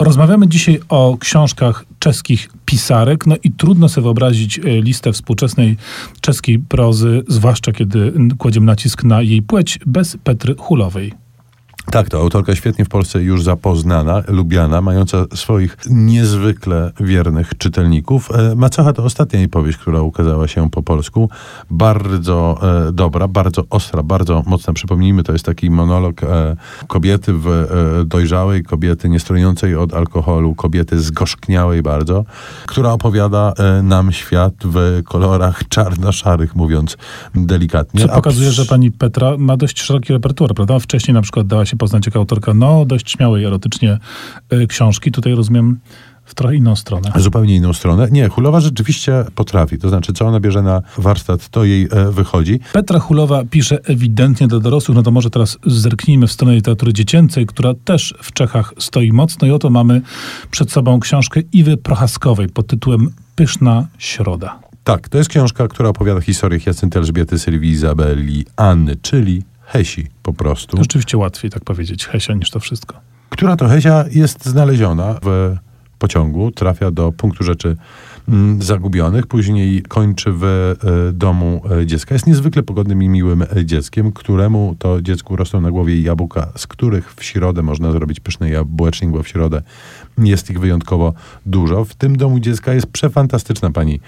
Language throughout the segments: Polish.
Rozmawiamy dzisiaj o książkach czeskich pisarek, no i trudno sobie wyobrazić e, listę współczesnej czeskiej prozy, zwłaszcza kiedy kładziemy nacisk na jej płeć, bez Petry Hulowej. Tak, to autorka świetnie w Polsce już zapoznana, lubiana, mająca swoich niezwykle wiernych czytelników. E, Macocha to ostatnia jej powieść, która ukazała się po polsku. Bardzo e, dobra, bardzo ostra, bardzo mocna. Przypomnijmy, to jest taki monolog e, kobiety w, e, dojrzałej, kobiety niestrującej od alkoholu, kobiety zgorzkniałej bardzo, która opowiada e, nam świat w kolorach czarno-szarych, mówiąc delikatnie. Co pokazuje, że pani Petra ma dość szeroki repertuar, prawda? Wcześniej na przykład dała się poznać jako autorka, no, dość śmiałej erotycznie y, książki. Tutaj rozumiem w trochę inną stronę. Zupełnie inną stronę. Nie, Hulowa rzeczywiście potrafi. To znaczy, co ona bierze na warsztat, to jej e, wychodzi. Petra Hulowa pisze ewidentnie dla dorosłych, no to może teraz zerknijmy w stronę literatury dziecięcej, która też w Czechach stoi mocno i oto mamy przed sobą książkę Iwy Prochaskowej pod tytułem Pyszna Środa. Tak, to jest książka, która opowiada historię Jacynty Elżbiety, Sylwii, Izabeli, Anny, czyli Hesi po prostu. Rzeczywiście łatwiej tak powiedzieć Hesia niż to wszystko. Która to Hesia jest znaleziona w pociągu, trafia do punktu rzeczy zagubionych, później kończy w e, domu e, dziecka. Jest niezwykle pogodnym i miłym e, dzieckiem, któremu to dziecku rosną na głowie jabłka, z których w środę można zrobić pyszny jabłecznik, bo w środę jest ich wyjątkowo dużo. W tym domu dziecka jest przefantastyczna pani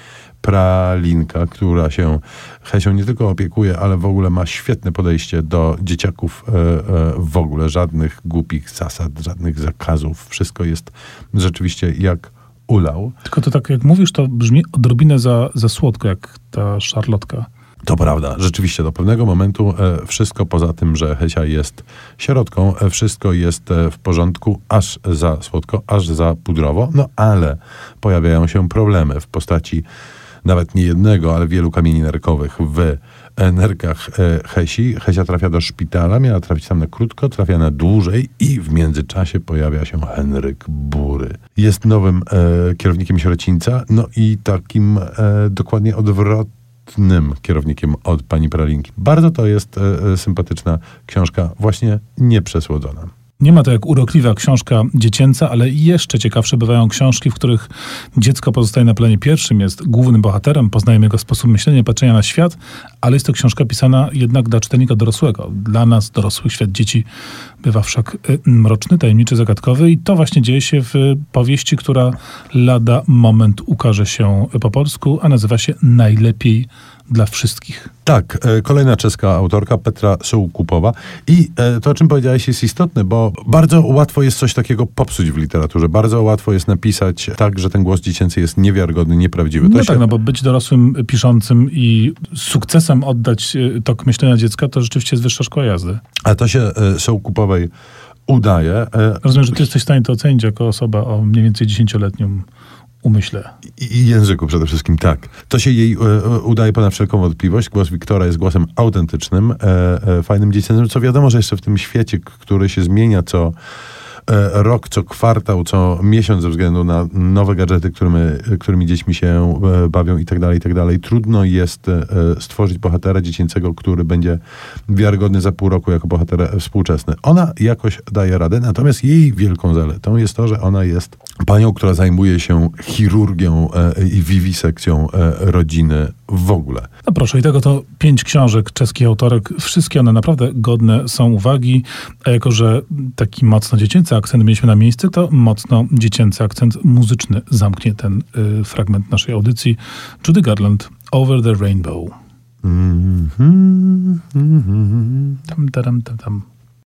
pralinka, która się Hesią nie tylko opiekuje, ale w ogóle ma świetne podejście do dzieciaków w ogóle. Żadnych głupich zasad, żadnych zakazów. Wszystko jest rzeczywiście jak ulał. Tylko to tak jak mówisz, to brzmi odrobinę za, za słodko, jak ta szarlotka. To prawda, rzeczywiście do pewnego momentu e, wszystko poza tym, że Hesia jest sierotką, e, wszystko jest e, w porządku, aż za słodko, aż za pudrowo, no ale pojawiają się problemy w postaci nawet nie jednego, ale wielu kamieni nerkowych w nerkach e, Hesi. Hesia trafia do szpitala, miała trafić tam na krótko, trafia na dłużej i w międzyczasie pojawia się Henryk Bury. Jest nowym e, kierownikiem sierocińca, no i takim e, dokładnie odwrotnym kierownikiem od pani Pralinki. Bardzo to jest e, e, sympatyczna książka, właśnie nieprzesłodzona. Nie ma to jak urokliwa książka dziecięca, ale jeszcze ciekawsze bywają książki, w których dziecko pozostaje na planie pierwszym, jest głównym bohaterem, poznajemy jego sposób myślenia, patrzenia na świat, ale jest to książka pisana jednak dla czytelnika dorosłego. Dla nas, dorosłych, świat dzieci bywa wszak y, mroczny, tajemniczy, zagadkowy i to właśnie dzieje się w powieści, która lada moment ukaże się po polsku, a nazywa się Najlepiej dla wszystkich. Tak, e, kolejna czeska autorka, Petra Sołkupowa. I e, to, o czym powiedziałeś, jest istotne, bo bardzo łatwo jest coś takiego popsuć w literaturze. Bardzo łatwo jest napisać tak, że ten głos dziecięcy jest niewiarygodny, nieprawdziwy. To No się- tak, no bo być dorosłym piszącym i z sukcesem oddać y, tok myślenia dziecka, to rzeczywiście jest wyższa szkoła jazdy. A to się e, Sołkupowej udaje. E, Rozumiem, że ty jesteś w stanie to ocenić jako osoba o mniej więcej dziesięcioletnim umyśle. I języku przede wszystkim, tak. To się jej e, e, udaje ponad wszelką wątpliwość. Głos Wiktora jest głosem autentycznym, e, e, fajnym dziecięcym, co wiadomo, że jeszcze w tym świecie, który się zmienia co e, rok, co kwartał, co miesiąc ze względu na nowe gadżety, którymi, którymi dziećmi się e, bawią i tak dalej, i tak dalej. Trudno jest e, stworzyć bohatera dziecięcego, który będzie wiarygodny za pół roku jako bohater e, współczesny. Ona jakoś daje radę, natomiast jej wielką zaletą jest to, że ona jest panią, która zajmuje się chirurgią e, i wiwisekcją e, rodziny w ogóle. No proszę, i tego to pięć książek czeskich autorek. Wszystkie one naprawdę godne są uwagi. A jako, że taki mocno dziecięcy akcent mieliśmy na miejsce, to mocno dziecięcy akcent muzyczny zamknie ten y, fragment naszej audycji. Judy Garland, Over the Rainbow. Mhm, mhm. Tam, tam, tam, tam.